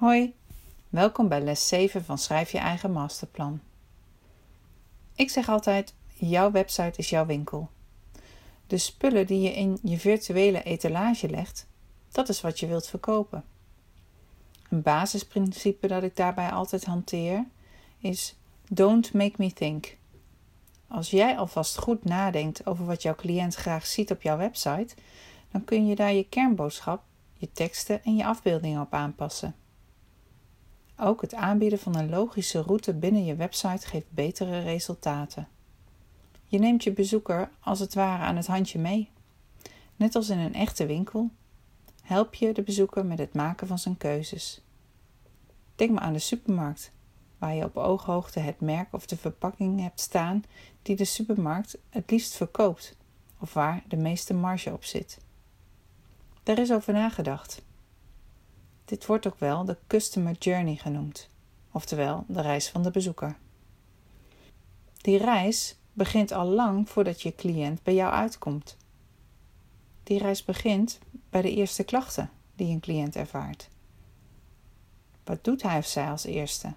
Hoi, welkom bij les 7 van Schrijf je eigen masterplan. Ik zeg altijd: jouw website is jouw winkel. De spullen die je in je virtuele etalage legt, dat is wat je wilt verkopen. Een basisprincipe dat ik daarbij altijd hanteer is: don't make me think. Als jij alvast goed nadenkt over wat jouw cliënt graag ziet op jouw website, dan kun je daar je kernboodschap, je teksten en je afbeeldingen op aanpassen. Ook het aanbieden van een logische route binnen je website geeft betere resultaten. Je neemt je bezoeker als het ware aan het handje mee. Net als in een echte winkel help je de bezoeker met het maken van zijn keuzes. Denk maar aan de supermarkt, waar je op ooghoogte het merk of de verpakking hebt staan die de supermarkt het liefst verkoopt of waar de meeste marge op zit. Daar is over nagedacht. Dit wordt ook wel de Customer Journey genoemd, oftewel de reis van de bezoeker. Die reis begint al lang voordat je cliënt bij jou uitkomt. Die reis begint bij de eerste klachten die een cliënt ervaart. Wat doet hij of zij als eerste?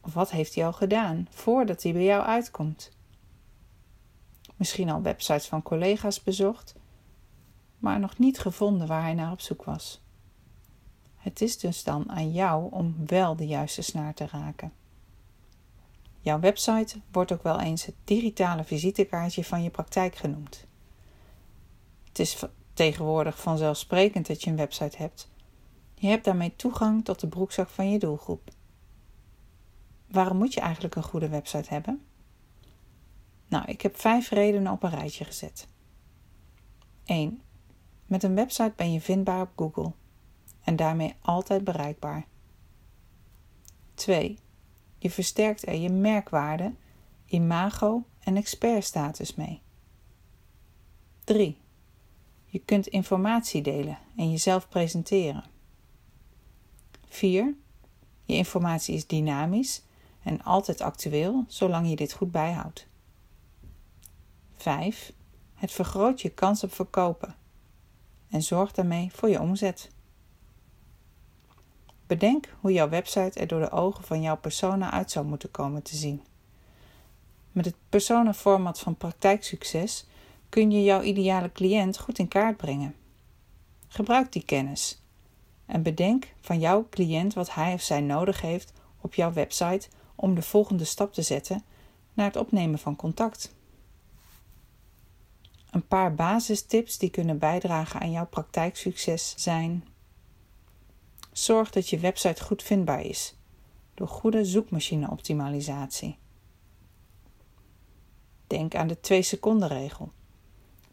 Of wat heeft hij al gedaan voordat hij bij jou uitkomt? Misschien al websites van collega's bezocht, maar nog niet gevonden waar hij naar op zoek was. Het is dus dan aan jou om wel de juiste snaar te raken. Jouw website wordt ook wel eens het digitale visitekaartje van je praktijk genoemd. Het is tegenwoordig vanzelfsprekend dat je een website hebt. Je hebt daarmee toegang tot de broekzak van je doelgroep. Waarom moet je eigenlijk een goede website hebben? Nou, ik heb vijf redenen op een rijtje gezet. 1. Met een website ben je vindbaar op Google en daarmee altijd bereikbaar. 2. Je versterkt er je merkwaarde, imago en expertstatus mee. 3. Je kunt informatie delen en jezelf presenteren. 4. Je informatie is dynamisch en altijd actueel zolang je dit goed bijhoudt. 5. Het vergroot je kans op verkopen en zorgt daarmee voor je omzet. Bedenk hoe jouw website er door de ogen van jouw persona uit zou moeten komen te zien. Met het persona-format van praktijksucces kun je jouw ideale cliënt goed in kaart brengen. Gebruik die kennis en bedenk van jouw cliënt wat hij of zij nodig heeft op jouw website om de volgende stap te zetten naar het opnemen van contact. Een paar basistips die kunnen bijdragen aan jouw praktijksucces zijn Zorg dat je website goed vindbaar is door goede zoekmachine-optimalisatie. Denk aan de 2 seconden regel.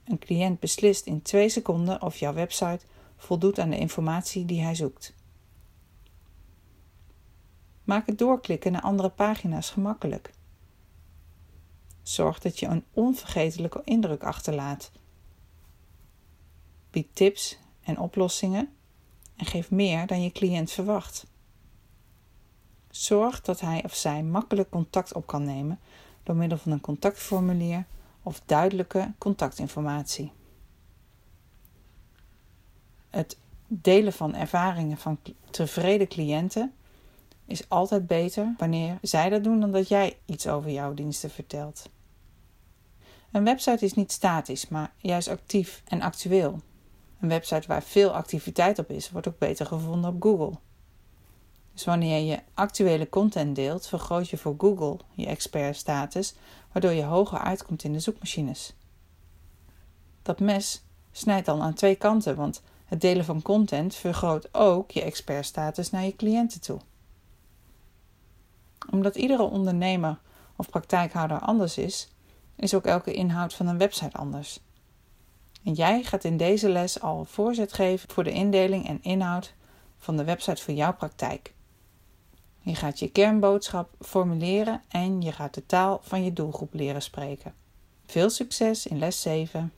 Een cliënt beslist in 2 seconden of jouw website voldoet aan de informatie die hij zoekt. Maak het doorklikken naar andere pagina's gemakkelijk. Zorg dat je een onvergetelijke indruk achterlaat. Bied tips en oplossingen en geef meer dan je cliënt verwacht. Zorg dat hij of zij makkelijk contact op kan nemen door middel van een contactformulier of duidelijke contactinformatie. Het delen van ervaringen van tevreden cliënten is altijd beter wanneer zij dat doen dan dat jij iets over jouw diensten vertelt. Een website is niet statisch, maar juist actief en actueel. Een website waar veel activiteit op is, wordt ook beter gevonden op Google. Dus wanneer je actuele content deelt, vergroot je voor Google je expertstatus, waardoor je hoger uitkomt in de zoekmachines. Dat mes snijdt dan aan twee kanten, want het delen van content vergroot ook je expertstatus naar je cliënten toe. Omdat iedere ondernemer of praktijkhouder anders is, is ook elke inhoud van een website anders. En jij gaat in deze les al voorzet geven voor de indeling en inhoud van de website voor jouw praktijk. Je gaat je kernboodschap formuleren en je gaat de taal van je doelgroep leren spreken. Veel succes in les 7.